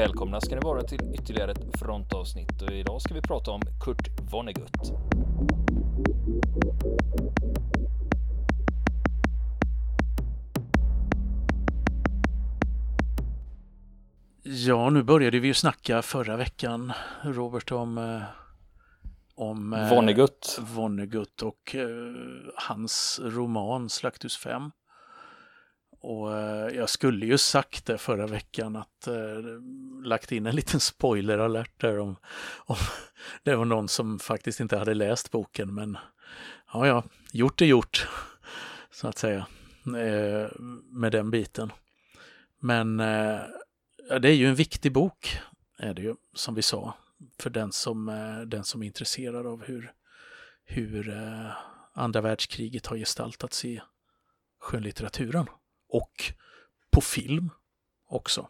Välkomna ska ni vara till ytterligare ett frontavsnitt och idag ska vi prata om Kurt Vonnegut. Ja, nu började vi ju snacka förra veckan, Robert, om, eh, om eh, Vonnegut. Vonnegut och eh, hans roman Slakthus 5. Och eh, jag skulle ju sagt det förra veckan att eh, lagt in en liten spoiler alert där om, om det var någon som faktiskt inte hade läst boken men ja, ja, gjort är gjort så att säga eh, med den biten. Men det är ju en viktig bok är det ju som vi sa för den som, den som är intresserad av hur, hur andra världskriget har gestaltats i skönlitteraturen och på film också.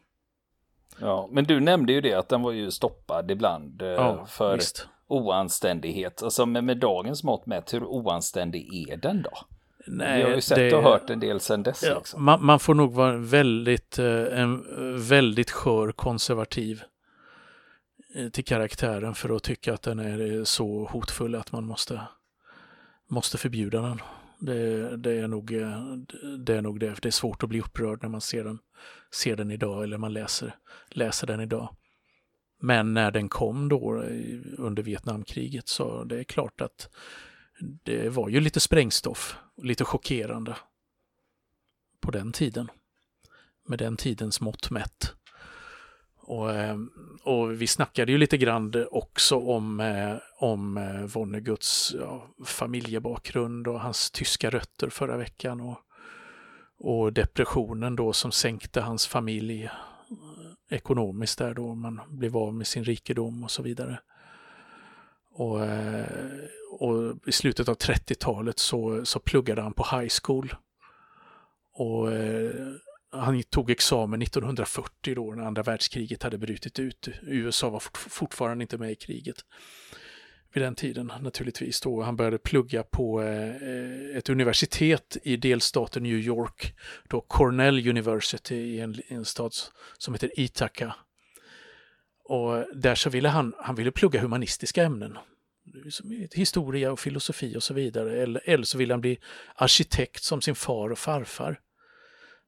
Ja, men du nämnde ju det att den var ju stoppad ibland eh, ja, för visst. oanständighet. Alltså med, med dagens mått mätt, hur oanständig är den då? Nej, Vi har ju sett det, och hört en del sedan dess. Ja, liksom. man, man, får nog vara väldigt, eh, en väldigt skör konservativ eh, till karaktären för att tycka att den är så hotfull att man måste, måste förbjuda den. Det, det, är nog, eh, det är nog det. Det är svårt att bli upprörd när man ser den, ser den idag eller man läser, läser den idag. Men när den kom då eh, under Vietnamkriget så det är klart att det var ju lite sprängstoff, lite chockerande på den tiden. Med den tidens mått mätt. Och, eh, och vi snackade ju lite grann också om, eh, om eh, Vonneguts ja, familjebakgrund och hans tyska rötter förra veckan. Och, och depressionen då som sänkte hans familj ekonomiskt där då man blev av med sin rikedom och så vidare. Och, och i slutet av 30-talet så, så pluggade han på high school. Och han tog examen 1940 då när andra världskriget hade brutit ut. USA var fortfarande inte med i kriget vid den tiden naturligtvis. Då. Han började plugga på eh, ett universitet i delstaten New York, då Cornell University i en, en stad som heter Ithaca. Och där så ville han, han ville plugga humanistiska ämnen. Historia och filosofi och så vidare. Eller, eller så ville han bli arkitekt som sin far och farfar.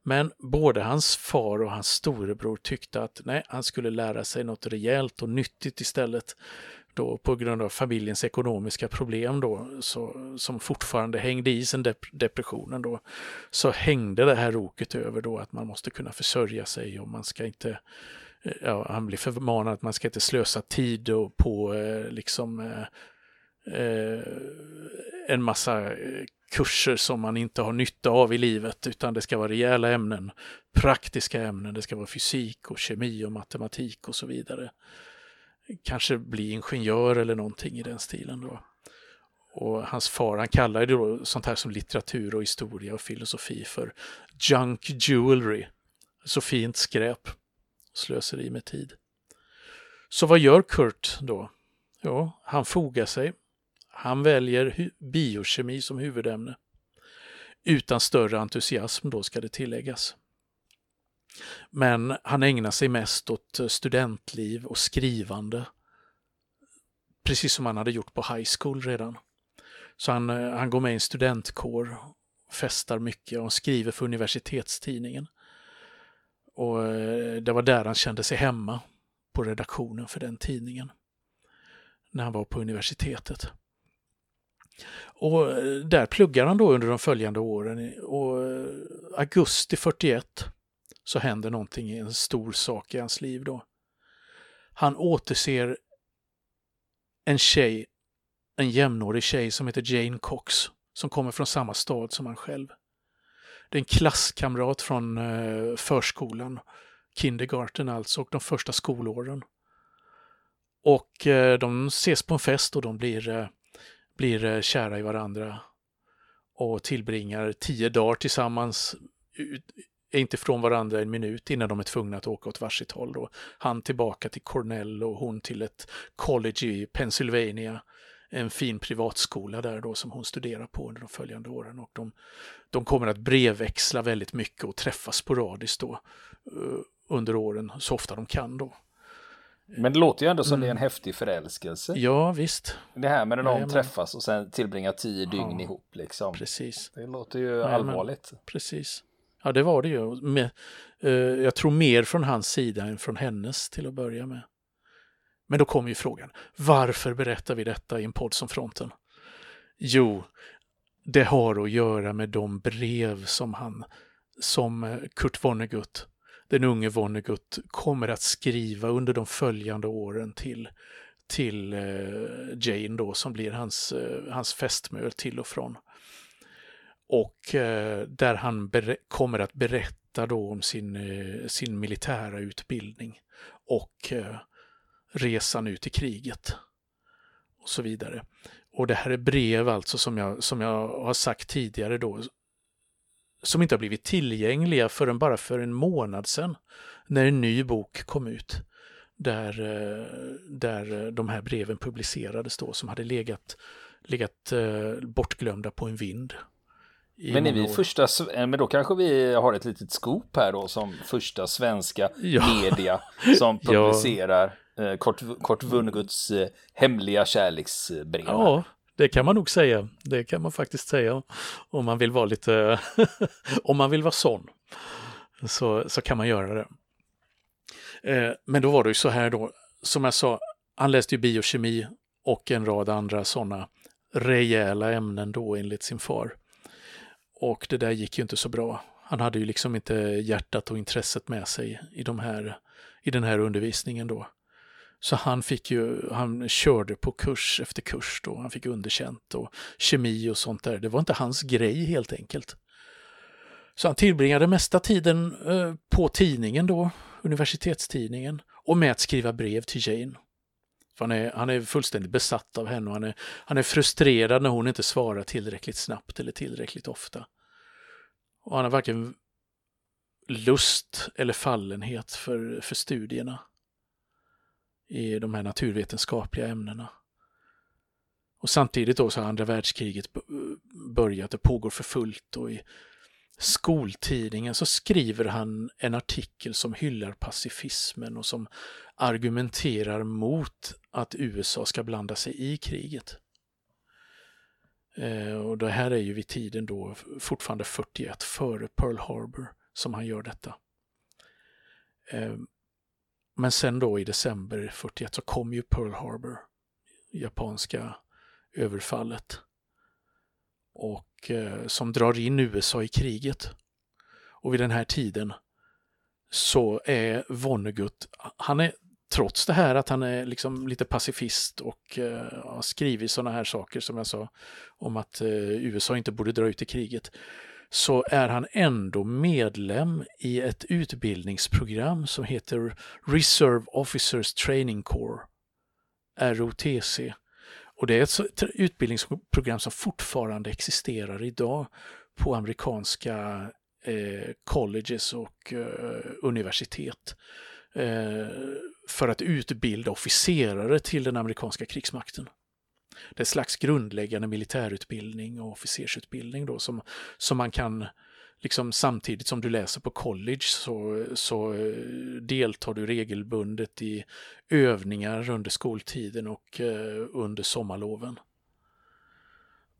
Men både hans far och hans storebror tyckte att nej, han skulle lära sig något rejält och nyttigt istället. Då på grund av familjens ekonomiska problem då, så, som fortfarande hängde i sen dep depressionen då, så hängde det här roket över då att man måste kunna försörja sig och man ska inte eh, Ja, han blir förmanad att man ska inte slösa tid och på eh, liksom eh, eh, en massa eh, kurser som man inte har nytta av i livet utan det ska vara rejäla ämnen, praktiska ämnen, det ska vara fysik och kemi och matematik och så vidare. Kanske bli ingenjör eller någonting i den stilen då. Och hans far, han kallade det då sånt här som litteratur och historia och filosofi för junk jewelry. Så fint skräp. Slöseri med tid. Så vad gör Kurt då? Ja, han fogar sig han väljer biokemi som huvudämne. Utan större entusiasm då ska det tilläggas. Men han ägnar sig mest åt eh, studentliv och skrivande. Precis som han hade gjort på high school redan. Så han, eh, han går med i en studentkår, festar mycket och skriver för universitetstidningen. Och eh, det var där han kände sig hemma, på redaktionen för den tidningen. När han var på universitetet. Och eh, där pluggar han då under de följande åren och eh, augusti 41 så händer någonting, en stor sak i hans liv då. Han återser en tjej, en jämnårig tjej som heter Jane Cox, som kommer från samma stad som han själv. Det är en klasskamrat från eh, förskolan, kindergarten alltså, och de första skolåren. Och de ses på en fest och de blir blir eh, kära i varandra och tillbringar tio dagar tillsammans, är inte från varandra en minut innan de är tvungna att åka åt varsitt håll. Då. Han tillbaka till Cornell och hon till ett college i Pennsylvania, en fin privatskola där då som hon studerar på under de följande åren. Och de, de kommer att brevväxla väldigt mycket och träffas sporadiskt då eh, under åren så ofta de kan då. Men det låter ju ändå som mm. det är en häftig förälskelse. Ja, visst. Det här med när de träffas och sen tillbringar tio dygn ja, ihop liksom. Precis. Det låter ju Nej, allvarligt. Precis. Ja, det var det ju. Med, uh, jag tror mer från hans sida än från hennes till att börja med. Men då kommer ju frågan, varför berättar vi detta i en podd som Fronten? Jo, det har att göra med de brev som han, som eh, Kurt Vonnegut, den unge Vonnegut, kommer att skriva under de följande åren till, till eh, Jane då, som blir hans, eh, hans fästmö till och från. Och eh, där han kommer att berätta då om sin, eh, sin militära utbildning och eh, resan ut i kriget och så vidare. Och det här är brev alltså som jag, som jag har sagt tidigare då, som inte har blivit tillgängliga förrän bara för en månad sedan när en ny bok kom ut. Där, eh, där de här breven publicerades då som hade legat, legat eh, bortglömda på en vind. Men är vi första, eh, men då kanske vi har ett litet scoop här då som första svenska ja. media som publicerar Eh, Kort, Kort Vunneguts eh, hemliga kärleksbrev. Ja, det kan man nog säga. Det kan man faktiskt säga. Om man vill vara lite, om man vill vara sån. Så, så kan man göra det. Eh, men då var det ju så här då, som jag sa, han läste ju biokemi och en rad andra sådana rejäla ämnen då enligt sin far. Och det där gick ju inte så bra. Han hade ju liksom inte hjärtat och intresset med sig i, de här, i den här undervisningen då. Så han fick ju, han körde på kurs efter kurs då, han fick underkänt och kemi och sånt där. Det var inte hans grej helt enkelt. Så han tillbringade mesta tiden eh, på tidningen då, universitetstidningen, och med att skriva brev till Jane. För han, är, han är fullständigt besatt av henne och han är, han är frustrerad när hon inte svarar tillräckligt snabbt eller tillräckligt ofta. Och han har varken lust eller fallenhet för, för studierna i de här naturvetenskapliga ämnena. Och samtidigt då så har andra världskriget börjat, och pågår för fullt och i skoltidningen så skriver han en artikel som hyllar pacifismen och som argumenterar mot att USA ska blanda sig i kriget. Eh, och det här är ju vid tiden då fortfarande 41 före Pearl Harbor som han gör detta. Eh, men sen då i december 41 så kom ju Pearl Harbor, japanska överfallet. Och eh, som drar in USA i kriget. Och vid den här tiden så är Vonnegut, han är trots det här att han är liksom lite pacifist och eh, har skrivit sådana här saker som jag sa om att eh, USA inte borde dra ut i kriget så är han ändå medlem i ett utbildningsprogram som heter Reserve Officers Training Corps, ROTC. Och det är ett utbildningsprogram som fortfarande existerar idag på amerikanska eh, colleges och eh, universitet eh, för att utbilda officerare till den amerikanska krigsmakten det är slags grundläggande militärutbildning och officersutbildning då som, som man kan liksom samtidigt som du läser på college så, så eh, deltar du regelbundet i övningar under skoltiden och eh, under sommarloven.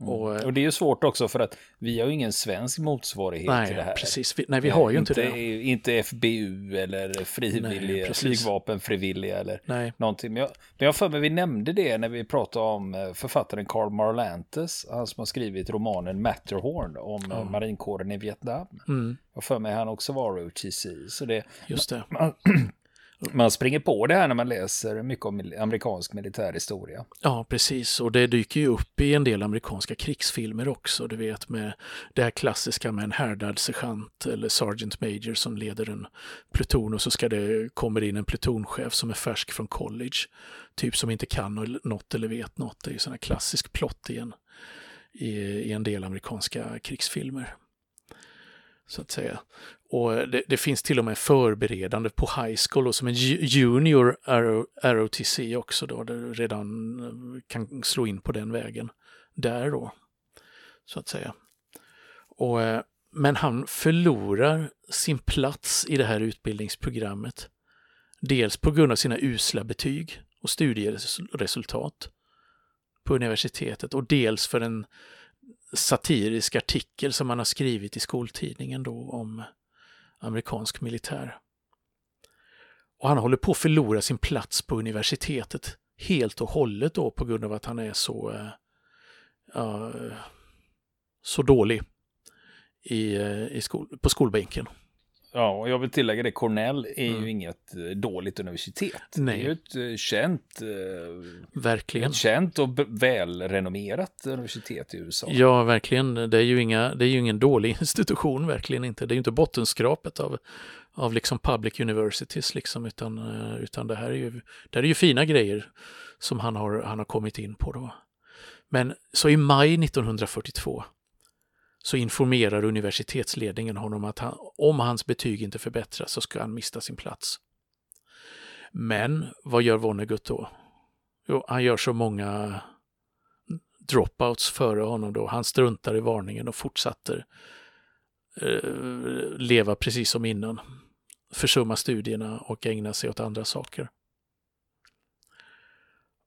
Mm. Och, och, det är ju svårt också för att vi har ju ingen svensk motsvarighet nej, till det här. Precis. nej, vi har ju inte, inte det. Inte FBU eller frivilliga, flygvapenfrivilliga eller nej. någonting. Men jag, men jag för mig vi nämnde det när vi pratade om eh, författaren Carl Marlantes, han som har skrivit romanen Matterhorn om ja. marinkåren i Vietnam. Mm. Jag för mig han också var ROTC. Så det, Just det. Man, man springer på det här när man läser mycket om amerikansk militärhistoria. Ja, precis. Och det dyker ju upp i en del amerikanska krigsfilmer också. Du vet med det här klassiska med en härdad sergeant eller sergeant major som leder en pluton och så ska det kommer in en plutonchef som är färsk från college. Typ som inte kan något eller vet något. Det är ju sån här klassisk plott igen i, i en del amerikanska krigsfilmer så att säga. Och det, det, finns till och med förberedande på high school och som en junior ROTC också då, där du redan eh, kan slå in på den vägen där då, så att säga. Och, eh, men han förlorar sin plats i det här utbildningsprogrammet Dels på grund av sina usla betyg och studieresultat på universitetet och dels för en satirisk artikel som han har skrivit i skoltidningen då om amerikansk militär. Och han håller på att förlora sin plats på universitetet helt och hållet då på grund av att han är så, uh, så dålig i, uh, i skol, på skolbänken. Ja, och jag vill tillägga det, Cornell är mm. ju inget eh, dåligt universitet. Nej. Det är ju ett eh, känt, eh, verkligen. Ett känt och välrenommerat universitet i USA. Ja, verkligen. Det är ju, inga, det är ju ingen dålig institution, verkligen inte. Det är ju inte bottenskrapet av, av liksom public universities, liksom, utan, utan det här är ju, det är ju fina grejer som han har, han har kommit in på. Då. Men så i maj 1942 så informerar universitetsledningen honom att han, om hans betyg inte förbättras så ska han mista sin plats. Men vad gör Vonnegut då? Jo, han gör så många dropouts före honom då. Han struntar i varningen och fortsätter eh, leva precis som innan. Försumma studierna och ägna sig åt andra saker.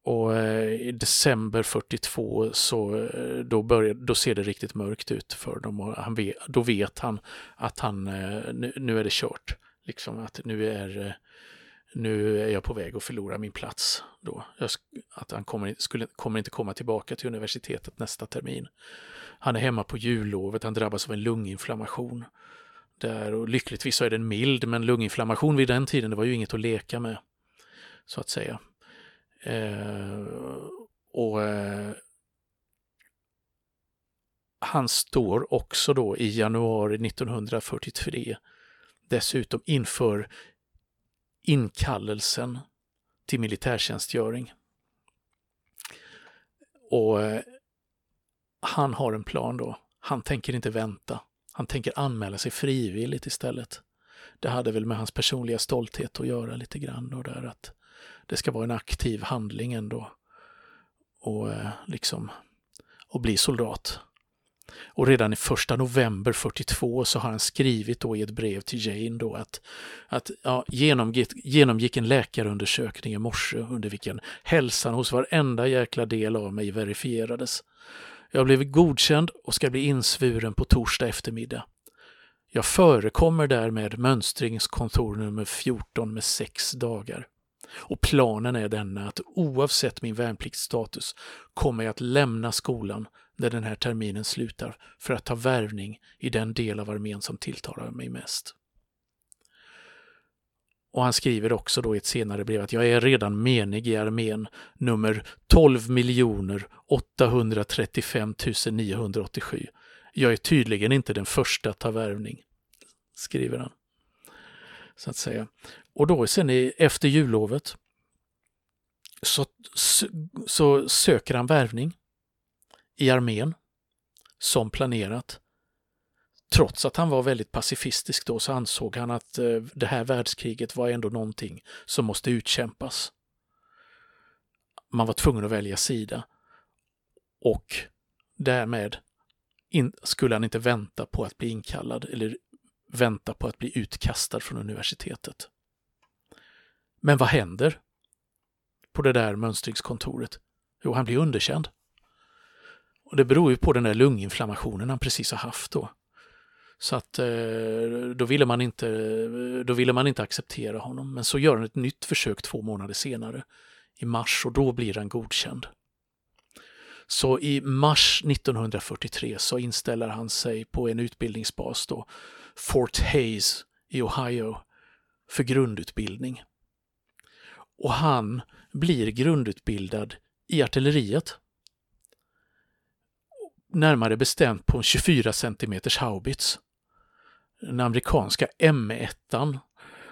Och eh, i december 42 så eh, då, börjar, då ser det riktigt mörkt ut för dem och han vet, då vet han att han, eh, nu, nu är det kört. Liksom att nu är, eh, nu är jag på väg att förlora min plats. Då. Jag, att han kommer, skulle, kommer inte komma tillbaka till universitetet nästa termin. Han är hemma på jullovet, han drabbas av en lunginflammation. Där, och lyckligtvis så är den mild, men lunginflammation vid den tiden det var ju inget att leka med. Så att säga. Eh, och eh, han står också då i januari 1943 dessutom inför inkallelsen till militärtjänstgöring. Och eh, han har en plan då. Han tänker inte vänta. Han tänker anmäla sig frivilligt istället. Det hade väl med hans personliga stolthet att göra lite grann och där att det ska vara en aktiv handling ändå. Och eh, liksom, och bli soldat. Och redan i första november 42 så har han skrivit då i ett brev till Jane då att, att ja, genomgick, genomgick en läkarundersökning i morse under vilken hälsan hos varenda jäkla del av mig verifierades. Jag blev godkänd och ska bli insvuren på torsdag eftermiddag. Jag förekommer därmed mönstringskontor nummer 14 med sex dagar. Och planen är denna att oavsett min värnpliktsstatus kommer jag att lämna skolan när den här terminen slutar för att ta värvning i den del av armén som tilltalar mig mest. Och han skriver också då i ett senare brev att jag är redan menig i armén nummer 12 835 987. Jag är tydligen inte den första att ta värvning, skriver han. Så att säga. Och då sen i, efter jullovet så, så söker han värvning i armén som planerat. Trots att han var väldigt pacifistisk då så ansåg han att eh, det här världskriget var ändå någonting som måste utkämpas. Man var tvungen att välja sida. Och därmed in, skulle han inte vänta på att bli inkallad eller vänta på att bli utkastad från universitetet. Men vad händer på det där mönstringskontoret? Jo, han blir underkänd. Och det beror ju på den där lunginflammationen han precis har haft då. Så att eh, då ville, man inte, då ville man inte acceptera honom. Men så gör han ett nytt försök två månader senare, i mars, och då blir han godkänd. Så i mars 1943 så inställer han sig på en utbildningsbas då, Fort Hayes i Ohio, för grundutbildning och han blir grundutbildad i artilleriet. Närmare bestämt på en 24 cm haubits. Den amerikanska M1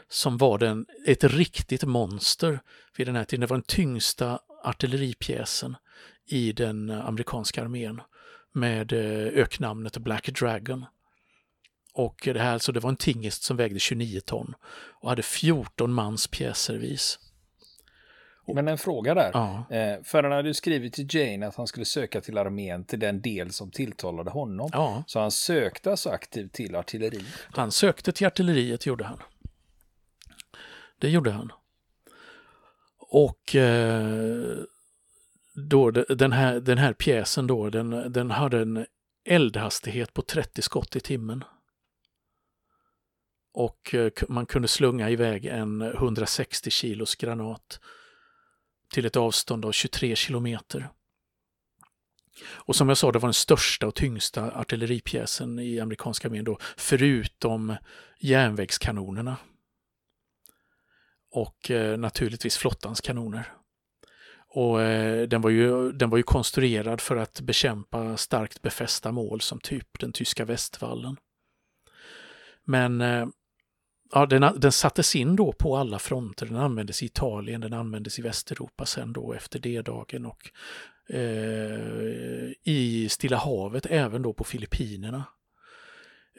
som var den, ett riktigt monster vid den här tiden. Det var den tyngsta artilleripjäsen i den amerikanska armén med eh, öknamnet Black Dragon. Och det här så det var en tingest som vägde 29 ton och hade 14 mans pjäservis. Men en fråga där. Ja. Eh, för han hade skrivit till Jane att han skulle söka till armén till den del som tilltalade honom. Ja. Så han sökte alltså aktivt till artilleriet. Han sökte till artilleriet, gjorde han. Det gjorde han. Och eh, då, den, här, den här pjäsen då, den, den hade en eldhastighet på 30 skott i timmen. Och eh, man kunde slunga iväg en 160 kilos granat till ett avstånd av 23 kilometer. Och som jag sa, det var den största och tyngsta artilleripjäsen i amerikanska armén då, förutom järnvägskanonerna. Och eh, naturligtvis flottans kanoner. Och eh, den, var ju, den var ju konstruerad för att bekämpa starkt befästa mål som typ den tyska västvallen. Men eh, ja, den, den sattes in då på alla fronter. Den användes i Italien, den användes i Västeuropa sen då efter D-dagen och eh, i Stilla havet, även då på Filippinerna.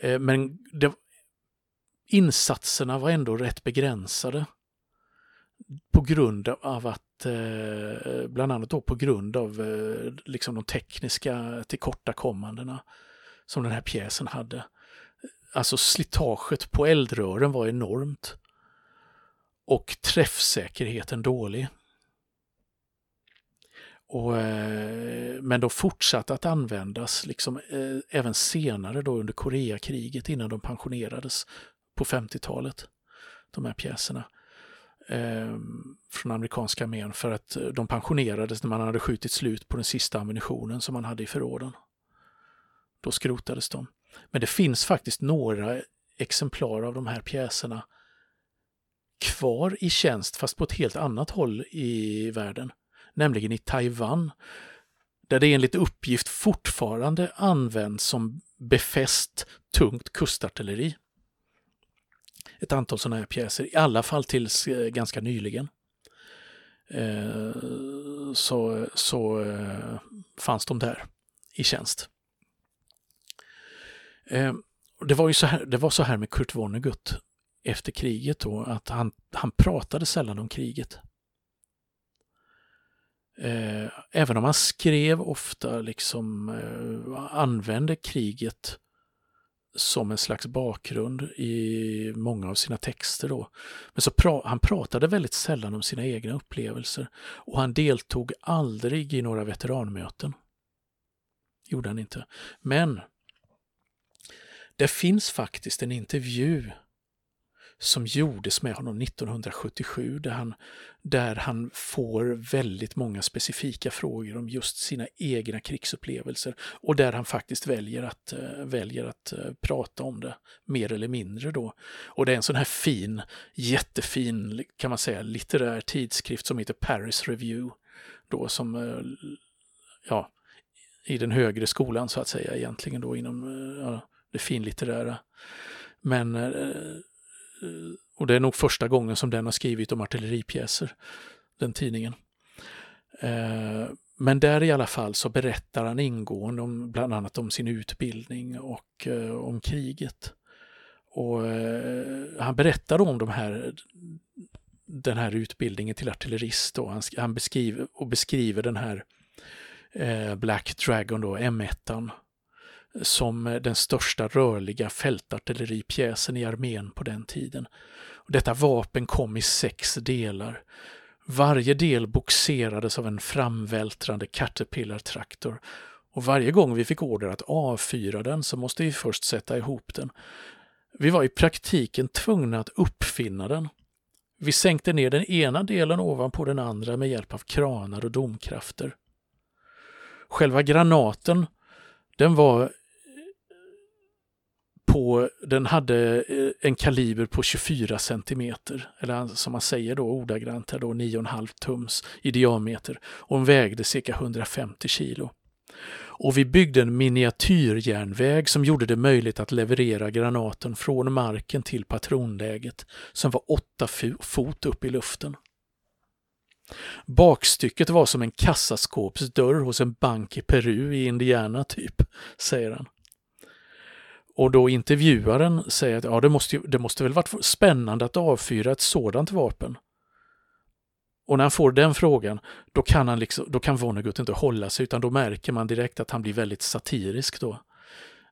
Eh, men det, insatserna var ändå rätt begränsade på grund av att, eh, bland annat då på grund av eh, liksom de tekniska tillkortakommandena som den här pjäsen hade. Alltså slitaget på eldrören var enormt och träffsäkerheten dålig. Och, eh, men de fortsatte att användas liksom, eh, även senare då under Koreakriget innan de pensionerades på 50-talet. De här pjäserna eh, från amerikanska armén för att eh, de pensionerades när man hade skjutit slut på den sista ammunitionen som man hade i förråden. Då skrotades de. Men det finns faktiskt några exemplar av de här pjäserna kvar i tjänst fast på ett helt annat håll i världen nämligen i Taiwan, där det enligt uppgift fortfarande används som befäst tungt kustartilleri. Ett antal sådana här pjäser, i alla fall tills eh, ganska nyligen. Eh, så, så eh, fanns de där i tjänst. Ehm, det var ju så här, det var så här med Kurt Vonnegut efter kriget då, att han, han pratade sällan om kriget. Eh, även om han skrev ofta, liksom eh, använde kriget som en slags bakgrund i många av sina texter. Då. Men så pra han pratade väldigt sällan om sina egna upplevelser och han deltog aldrig i några veteranmöten. Gjorde han inte. Men det finns faktiskt en intervju som gjordes med honom 1977 där han, där han får väldigt många specifika frågor om just sina egna krigsupplevelser och där han faktiskt väljer att, eh, väljer att eh, prata om det mer eller mindre då. Och det är en sån här fin, jättefin, kan man säga, litterär tidskrift som heter Paris Review då som, eh, ja, i den högre skolan så att säga egentligen då inom ja, det finlitterära. Men eh, eh, och det är nog första gången som den har skrivit om artilleripjäser, den tidningen. Eh, men där i alla fall så berättar han ingående om bland annat om sin utbildning och om kriget. Och han berättar om de här, den här utbildningen till artillerist. Och han, han beskriver, och beskriver den här Black Dragon, då, M1, som den största rörliga fältartilleripjäsen i armén på den tiden. Detta vapen kom i sex delar. Varje del boxerades av en framvältrande Caterpillar-traktor och varje gång vi fick order att avfyra den så måste vi först sätta ihop den. Vi var i praktiken tvungna att uppfinna den. Vi sänkte ner den ena delen ovanpå den andra med hjälp av kranar och domkrafter. Själva granaten, den var på, den hade eh, en kaliber på 24 centimeter, eller som man säger då ordagrant här då 9,5 tums i diameter och den vägde cirka 150 kilo. Och vi byggde en miniatyrjärnväg som gjorde det möjligt att leverera granaten från marken till patronläget som var 8 fot upp i luften. Bakstycket var som en kassaskåpsdörr hos en bank i Peru i Indiana typ, säger han. Och då intervjuaren säger att ja, det, måste, det måste väl varit spännande att avfyra ett sådant vapen. Och när han får den frågan, då kan, han liksom, då kan Vonnegut inte hålla sig, utan då märker man direkt att han blir väldigt satirisk då.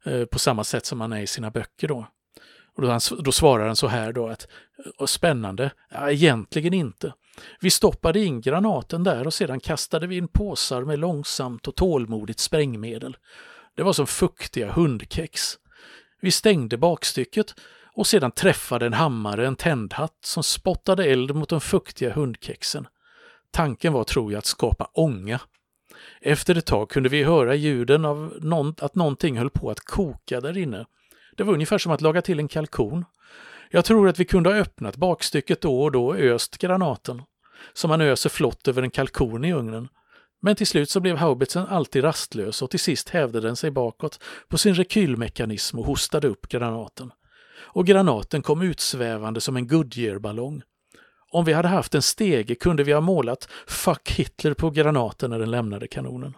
Eh, på samma sätt som han är i sina böcker då. Och då, han, då svarar han så här då att, spännande? Ja, egentligen inte. Vi stoppade in granaten där och sedan kastade vi in påsar med långsamt och tålmodigt sprängmedel. Det var som fuktiga hundkex. Vi stängde bakstycket och sedan träffade en hammare en tändhatt som spottade eld mot de fuktiga hundkexen. Tanken var, tror jag, att skapa ånga. Efter ett tag kunde vi höra ljuden av någon, att någonting höll på att koka där inne. Det var ungefär som att laga till en kalkon. Jag tror att vi kunde ha öppnat bakstycket då och då och öst granaten, som man öser flott över en kalkon i ugnen. Men till slut så blev haubitsen alltid rastlös och till sist hävde den sig bakåt på sin rekylmekanism och hostade upp granaten. Och granaten kom utsvävande som en Goodyear-ballong. Om vi hade haft en stege kunde vi ha målat Fuck Hitler på granaten när den lämnade kanonen.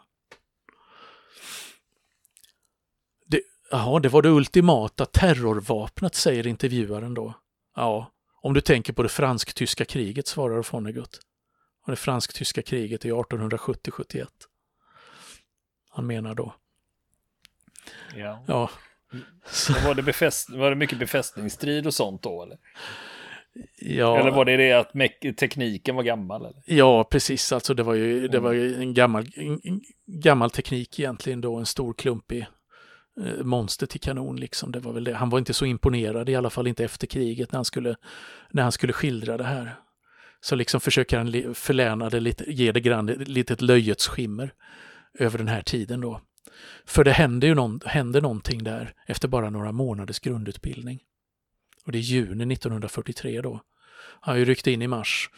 Det, jaha, det var det ultimata terrorvapnet, säger intervjuaren då. Ja, om du tänker på det fransk-tyska kriget, svarar Vonnegut. Och det fransk-tyska kriget i 1870-71. Han menar då. Ja. ja. Var, det befäst, var det mycket befästningsstrid och sånt då? Eller? Ja. Eller var det det att tekniken var gammal? Eller? Ja, precis. Alltså det var ju, det var ju en, gammal, en, gammal teknik egentligen då, en stor klumpig eh, monster till kanon liksom. Det var väl det. Han var inte så imponerad, i alla fall inte efter kriget när han skulle, när han skulle skildra det här. Så liksom försöker han förläna det lite, ge det grann lite ett löjets skimmer över den här tiden då. För det händer ju någon, händer någonting där efter bara några månaders grundutbildning. Och det är juni 1943 då. Han har ju ryckt in i mars.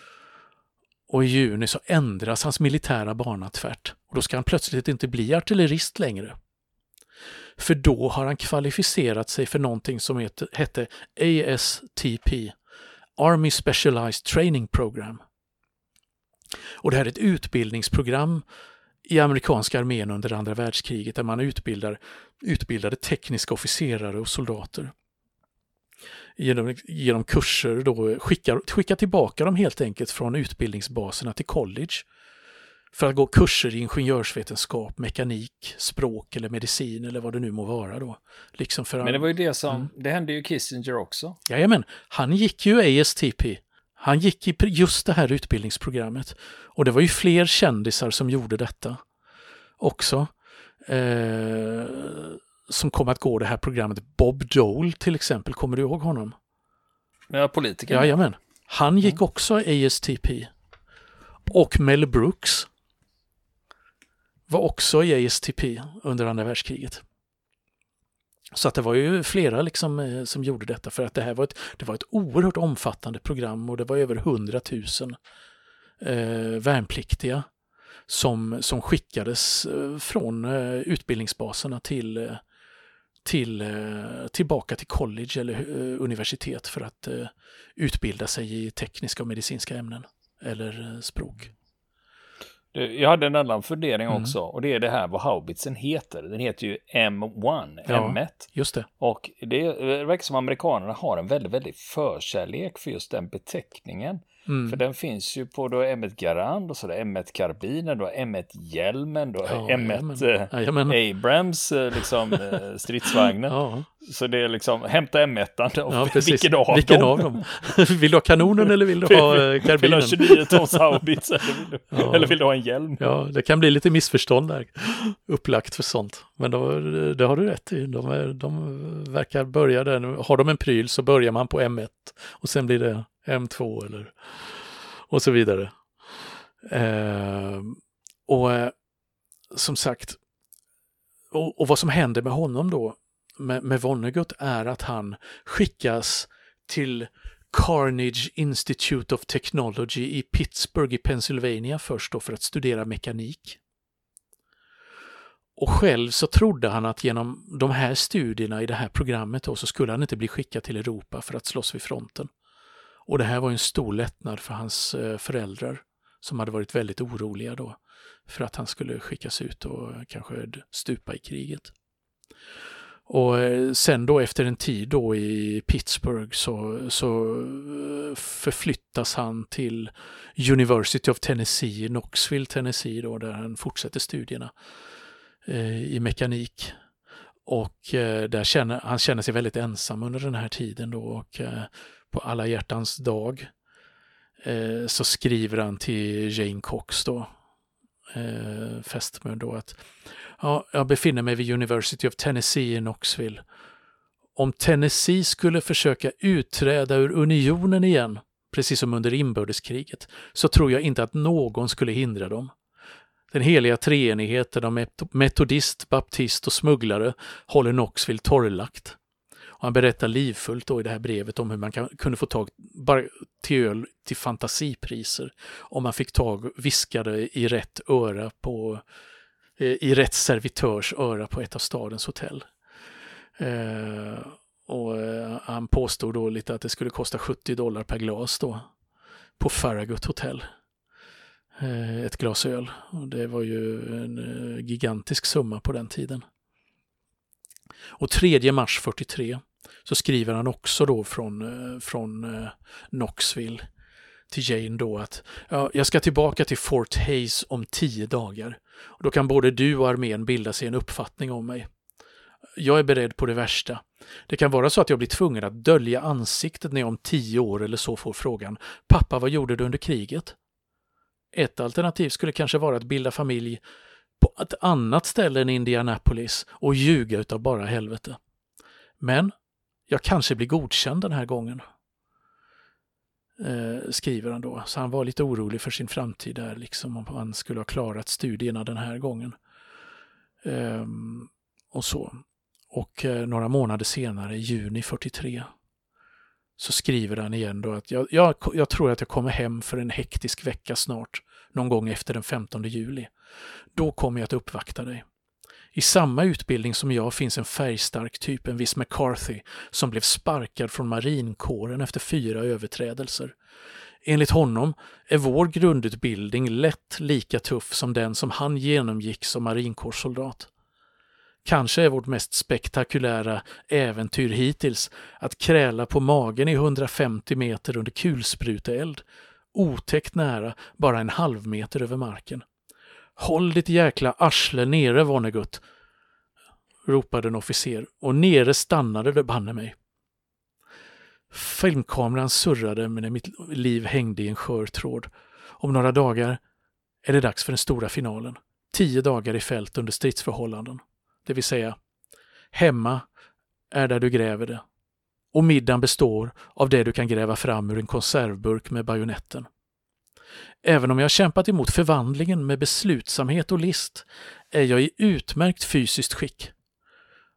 Och i juni så ändras hans militära bana tvärt. Och då ska han plötsligt inte bli artillerist längre. För då har han kvalificerat sig för någonting som heter, hette ASTP, Army Specialized Training Program. Och det här är ett utbildningsprogram i amerikanska armén under andra världskriget där man utbildar utbildade tekniska officerare och soldater genom, genom kurser då skickar, skickar tillbaka dem helt enkelt från utbildningsbaserna till college för att gå kurser i ingenjörsvetenskap, mekanik, språk eller medicin eller vad det nu må vara då. Liksom för Men det var ju det som, mm. det hände ju Kissinger också. Jajamän, han gick ju ASTP. Han gick i just det här utbildningsprogrammet. Och det var ju fler kändisar som gjorde detta också. Eh, som kom att gå det här programmet. Bob Dole till exempel, kommer du ihåg honom? Ja, politiker. Jajamän. Han gick också ASTP. Och Mel Brooks var också i ASTP under andra världskriget. Så att det var ju flera liksom eh, som gjorde detta för att det här var ett, det var ett oerhört omfattande program och det var över 100 000 eh, värnpliktiga som, som skickades eh, från eh, utbildningsbaserna till, eh, eh tillbaka till college eller eh, universitet för att eh, utbilda sig i tekniska och medicinska ämnen eller språk. Jag hade en annan fundering mm. också och det är det här vad haubitsen heter. Den heter ju M1, ja, M1. Just det. Och det verkar som amerikanerna har en väldigt, väldigt förkärlek för just den beteckningen. Mm. För den finns ju på då M1 Garand och så där M1 Karbinen, då M1 Hjälmen, då ja, M1 eh, Abrams, eh, liksom eh, stridsvagnen. Ja. Så det är liksom, hämta M1, ja, vilken av vilken dem? Av dem? vill du ha kanonen eller vill du ha eh, karbinen? Vill du ha 29 tons haubits eller, ja. eller vill du ha en hjälm? Ja, det kan bli lite missförstånd där, upplagt för sånt. Men då, det har du rätt i, de, är, de verkar börja där, har de en pryl så börjar man på M1 och sen blir det M2 eller och så vidare. Eh, och eh, som sagt, och, och, vad som händer med honom då, med, med Vonnegut, är att han skickas till Carnage Institute of Technology i Pittsburgh i Pennsylvania först då för att studera mekanik. Och själv så trodde han att genom de här studierna i det här programmet då, så skulle han inte bli skickad till Europa för att slåss vid fronten. Och det här var en stor lättnad för hans eh, föräldrar som hade varit väldigt oroliga då för att han skulle skickas ut och kanske stupa i kriget. Och eh, sen då efter en tid då i Pittsburgh så, så eh, förflyttas han till University of Tennessee Knoxville, Tennessee då, där han fortsätter studierna i mekanik. Och där känner, han känner sig väldigt ensam under den här tiden då och på alla hjärtans dag eh, så skriver han till Jane Cox då, eh, fästmön då att ja, jag befinner mig vid University of Tennessee i Knoxville. Om Tennessee skulle försöka utträda ur unionen igen, precis som under inbördeskriget, så tror jag inte att någon skulle hindra dem. Den heliga treenigheten av metodist, baptist och smugglare håller Knoxville torrlagt. Och han berättar livfullt då i det här brevet om hur man kan, kunde få tag bara till öl till fantasipriser om man fick tag viskade i rätt öra på eh, i rätt servitörs öra på ett av stadens hotell. Eh, och eh, han påstod då lite att det skulle kosta 70 dollar per glas då på Farragut hotell. Eh, ett glas öl. Och det var ju en eh, gigantisk summa på den tiden. Och 3 mars 43 så skriver han också då från, eh, från eh, Knoxville till Jane då att ja, jag ska tillbaka till Fort Hayes om tio dagar. Och då kan både du och armén bilda sig en uppfattning om mig. Jag är beredd på det värsta. Det kan vara så att jag blir tvungen att dölja ansiktet när jag om tio år eller så får frågan Pappa, vad gjorde du under kriget? Ett alternativ skulle kanske vara att bilda familj på ett annat ställe än Indianapolis och ljuga utav bara helvete. Men jag kanske blir godkänd den här gången. Eh, skriver han då. Så han var lite orolig för sin framtid där, liksom om han skulle ha klarat studierna den här gången. Eh, och så. Och eh, några månader senare, i juni 43, så skriver han igen då att jag, jag, jag, tror att jag kommer hem för en hektisk vecka snart, någon gång efter den 15 juli. Då kommer jag att uppvakta dig. I samma utbildning som jag finns en färgstark typ, en viss McCarthy, som blev sparkad från marinkåren efter fyra överträdelser. Enligt honom är vår grundutbildning lätt lika tuff som den som han genomgick som marinkårssoldat. Kanske är vårt mest spektakulära äventyr hittills att kräla på magen i 150 meter under kulspruteeld, otäckt nära, bara en halv meter över marken. Håll ditt jäkla arsle nere, Vonnegut, ropade en officer och nere stannade det banne mig. Filmkameran surrade medan mitt liv hängde i en skör tråd. Om några dagar är det dags för den stora finalen. Tio dagar i fält under stridsförhållanden. Det vill säga, hemma är där du gräver det. Och middagen består av det du kan gräva fram ur en konservburk med bajonetten. Även om jag kämpat emot förvandlingen med beslutsamhet och list är jag i utmärkt fysiskt skick.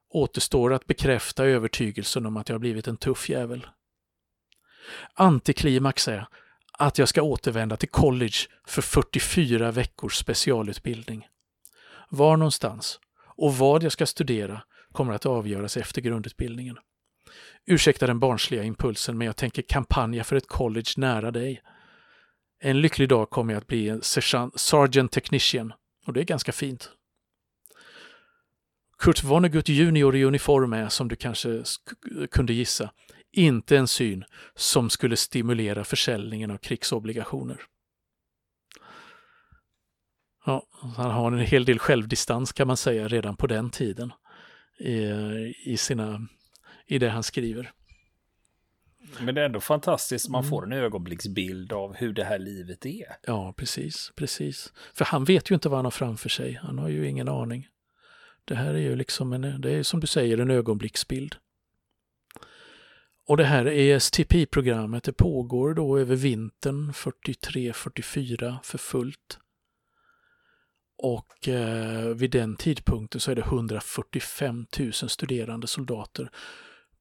Återstår att bekräfta övertygelsen om att jag blivit en tuff jävel. Antiklimax är att jag ska återvända till college för 44 veckors specialutbildning. Var någonstans och vad jag ska studera kommer att avgöras efter grundutbildningen. Ursäkta den barnsliga impulsen men jag tänker kampanja för ett college nära dig. En lycklig dag kommer jag att bli en sergeant technician och det är ganska fint. Kurt Vonnegut junior i uniform är, som du kanske kunde gissa, inte en syn som skulle stimulera försäljningen av krigsobligationer. Ja, han har en hel del självdistans kan man säga redan på den tiden i, i, sina, i det han skriver. Men det är ändå fantastiskt, man får en ögonblicksbild av hur det här livet är. Ja, precis, precis. För han vet ju inte vad han har framför sig, han har ju ingen aning. Det här är ju liksom en, det är som du säger en ögonblicksbild. Och det här ESTP-programmet det pågår då över vintern 43-44 för fullt. Och eh, vid den tidpunkten så är det 145 000 studerande soldater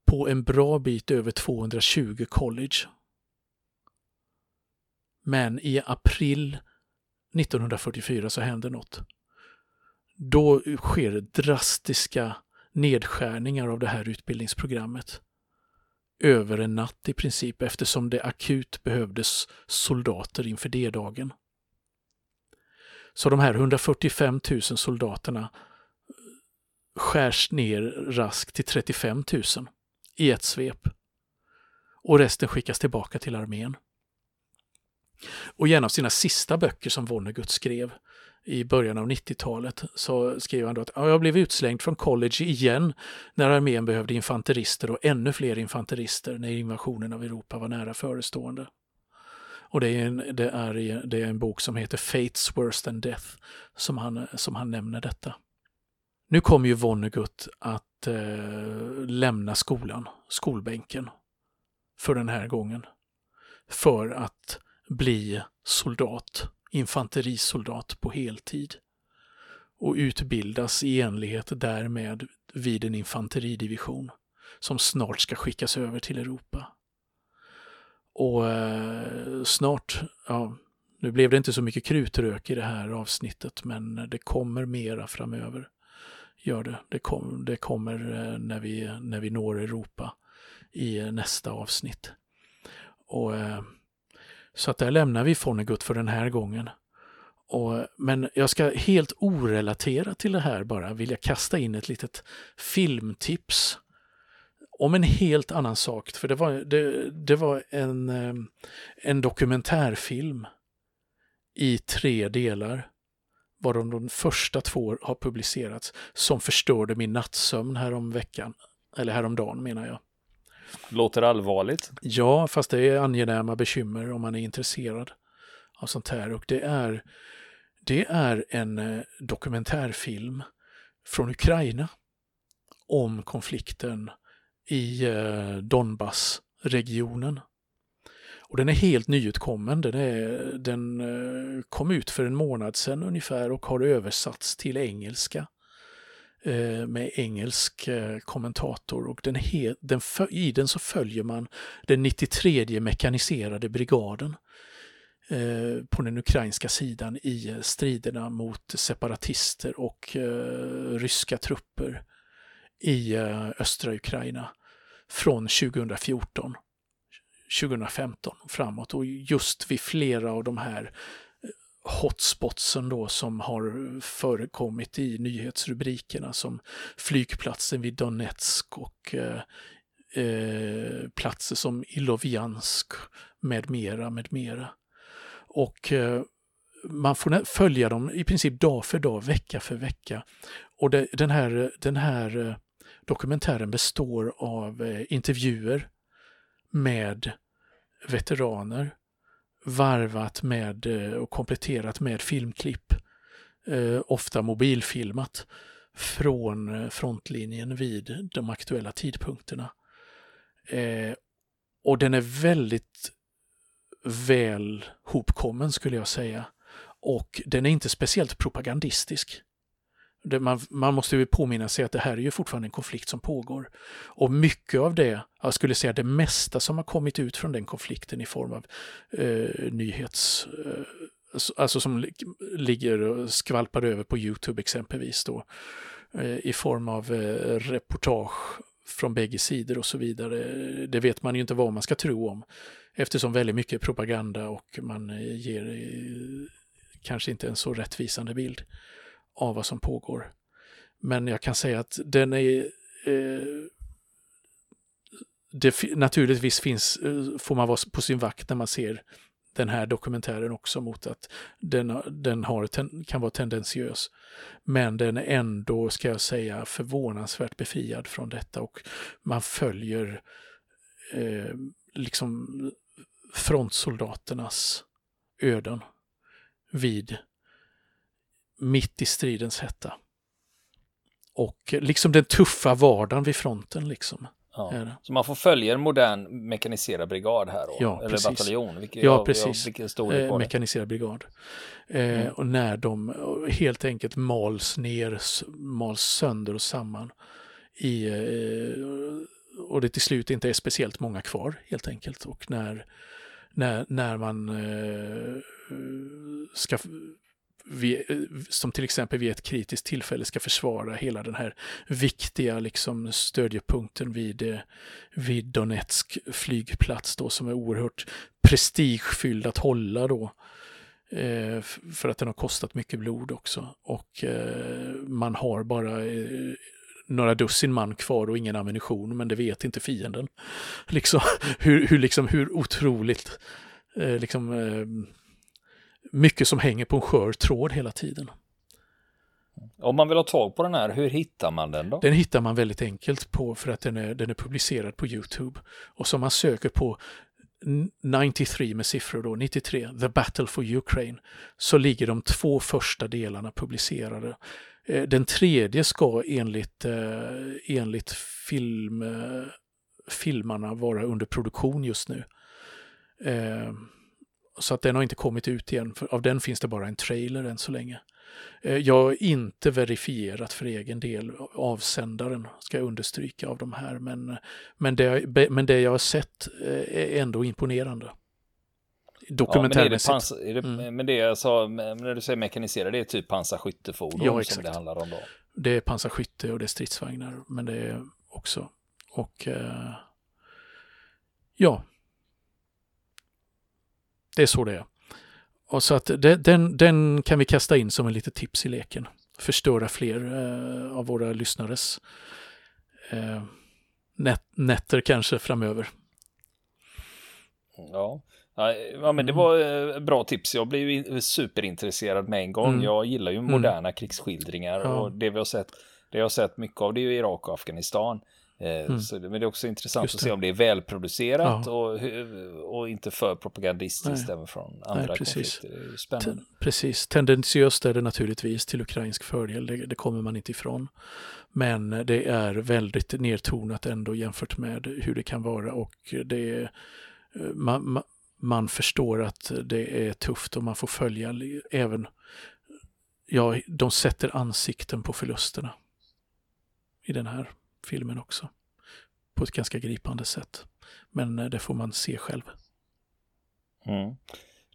på en bra bit över 220 college. Men i april 1944 så händer något. Då sker drastiska nedskärningar av det här utbildningsprogrammet. Över en natt i princip eftersom det akut behövdes soldater inför D-dagen. Så de här 145 000 soldaterna skärs ner raskt till 35 000 i ett svep. Och resten skickas tillbaka till armén. Och i en av sina sista böcker som Vonnegut skrev i början av 90-talet så skrev han då att jag blev utslängd från college igen när armén behövde infanterister och ännu fler infanterister när invasionen av Europa var nära förestående. Och det är, en, det, är, det är en bok som heter Fates Worse than Death som han, som han nämner detta. Nu kommer ju Vonnegut att eh, lämna skolan, skolbänken, för den här gången. För att bli soldat, infanterisoldat på heltid. Och utbildas i enlighet därmed vid en infanteridivision som snart ska skickas över till Europa. Och eh, snart, ja, nu blev det inte så mycket krutrök i det här avsnittet, men det kommer mera framöver. Gör det. Det, kom, det kommer eh, när, vi, när vi når Europa i eh, nästa avsnitt. Och, eh, så att där lämnar vi Fonnegut för den här gången. Och, men jag ska helt orelaterat till det här bara vilja kasta in ett litet filmtips om en helt annan sak. För det var, det, det var en, en dokumentärfilm i tre delar. Varav de första två har publicerats som förstörde min nattsömn härom veckan. Eller häromdagen menar jag. Låter allvarligt. Ja, fast det är angenäma bekymmer om man är intresserad av sånt här. Och det är, det är en eh, dokumentärfilm från Ukraina om konflikten i eh, Donbass-regionen. Och den är helt nyutkommen. Den, är, den eh, kom ut för en månad sedan ungefär och har översatts till engelska eh, med engelsk eh, kommentator. Och den he, den, I den så följer man den 93 mekaniserade brigaden på den ukrainska sidan i striderna mot separatister och ryska trupper i östra Ukraina från 2014, 2015 och framåt och just vid flera av de här eh, hotspotsen då som har förekommit i nyhetsrubrikerna som flygplatsen vid Donetsk och eh, eh, platser som Ilovjansk med mera, med mera. Och eh, man får följa dem i princip dag för dag, vecka för vecka. Och det, den här, den här eh, Dokumentären består av eh, intervjuer med veteraner varvat med eh, och kompletterat med filmklipp, eh, ofta mobilfilmat, från eh, frontlinjen vid de aktuella tidpunkterna. Och den är väldigt väl hopkommen skulle jag säga. Och den är inte speciellt propagandistisk. Man, man, måste ju påminna sig att det här är ju fortfarande en konflikt som pågår. Och mycket av det, jag skulle säga det mesta som har kommit ut från den konflikten i form av eh, nyhets... Eh, alltså, alltså som ligger och skvalpar över på Youtube exempelvis då. Eh, I form av eh, reportage från bägge sidor och så vidare. Det vet man ju inte vad man ska tro om. Eftersom väldigt mycket är propaganda och man eh, ger eh, kanske inte en så rättvisande bild av vad som pågår. Men jag kan säga att den är eh, det, naturligtvis finns, eh, får man vara på sin vakt när man ser den här dokumentären också mot att den, den har, ten, kan vara tendentiös. Men den är ändå, ska jag säga, förvånansvärt befriad från detta och man följer eh, liksom frontsoldaternas öden vid mitt i stridens hetta. Och liksom den tuffa vardagen vid fronten liksom. Ja. Så man får följa en modern mekaniserad brigad här då? Ja, eller precis. bataljon? Vilket, ja, precis. Vilken storlek eh, mekaniserad brigad. Eh, mm. Och när de helt enkelt mals ner, mals sönder och samman. I, eh, och det till slut inte är speciellt många kvar helt enkelt. Och när, när, när man eh, ska vi, eh, som till exempel vid ett kritiskt tillfälle ska försvara hela den här viktiga liksom, stödjepunkten vid, eh, vid Donetsk flygplats då, som är oerhört prestigefylld att hålla då. Eh, för att den har kostat mycket blod också. Och eh, man har bara eh, några dussin man kvar och ingen ammunition, men det vet inte fienden. Liksom, hur, hur, liksom, hur otroligt eh, liksom, eh, mycket som hänger på en skör tråd hela tiden. Om man vill ha tag på den här, hur hittar man den då? Den hittar man väldigt enkelt på för att den är, den är publicerad på Youtube. Och som man söker på 93 med siffror då, 93, The Battle for Ukraine, så ligger de två första delarna publicerade. Eh, den tredje ska enligt, eh, enligt film, eh, filmarna vara under produktion just nu. Så att den har inte kommit ut igen, för av den finns det bara en trailer än så länge. Jag har inte verifierat för egen del avsändaren, ska jag understryka, av de här, men, men, det, men det jag har sett är ändå imponerande dokumentärmässigt. Ja, men, det, mm. men det jag sa, när du säger mekaniserade, det är typ pansarskyttefordon ja, som det handlar om då? Det är pansarskytte och det är stridsvagnar, men det är också, och eh, ja, det är så det är. Och så att det, den, den kan vi kasta in som en litet tips i leken. Förstöra fler eh, av våra lyssnares eh, nät, nätter kanske framöver. Ja, Ja, men det mm. var eh, bra tips. Jag blev ju superintresserad med en gång. Mm. Jag gillar ju mm. moderna mm. krigsskildringar ja. och det vi har sett, det jag har sett mycket av det är ju Irak och Afghanistan. Eh, mm. Så, men det är också intressant att se om det är välproducerat ja. och, och inte för propagandistiskt även från andra Nej, precis. konflikter. spännande. precis, tendensiöst är det naturligtvis till ukrainsk fördel, det, det, kommer man inte ifrån. Men det är väldigt nedtonat ändå jämfört med hur det kan vara och det är eh, man, man, man förstår att det är tufft och man får följa även, ja, de sätter ansikten på förlusterna i den här filmen också. På ett ganska gripande sätt. Men eh, det får man se själv. Mm.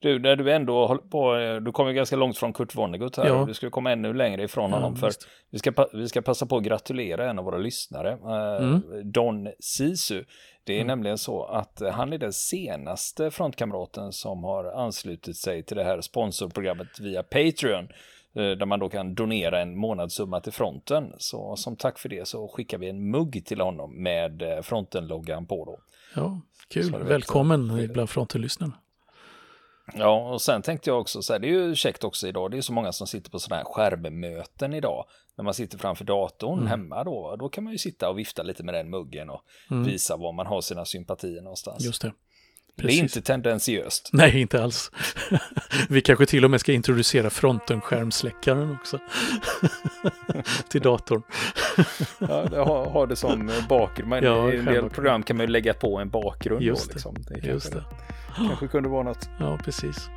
Du, när du ändå håller på, du kommer ganska långt från Kurt Vonnegut här. Ja. Du skulle komma ännu längre ifrån ja, honom. För vi ska, vi ska passa på att gratulera en av våra lyssnare, eh, mm. Don Sisu. Det är mm. nämligen så att han är den senaste frontkamraten som har anslutit sig till det här sponsorprogrammet via Patreon. Eh, där man då kan donera en månadssumma till fronten. Så som tack för det så skickar vi en mugg till honom med eh, fronten-loggan på då. Ja, kul. Välkommen bland fronten-lyssnarna. Ja, och sen tänkte jag också så här, det är ju käckt också idag, det är så många som sitter på sådana här skärmmöten idag. När man sitter framför datorn mm. hemma då, då kan man ju sitta och vifta lite med den muggen och mm. visa var man har sina sympatier någonstans. Just det. Precis. Det är inte tendensiöst. Nej, inte alls. Vi kanske till och med ska introducera fronten-skärmsläckaren också. till datorn. ja, ha, ha det som bakgrund. Ja, I en del program kan man ju lägga på en bakgrund. Just. Då, liksom. det, Just det. kanske kunde vara något. Ja, precis.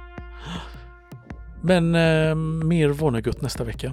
Men eh, mer Vonnegut nästa vecka.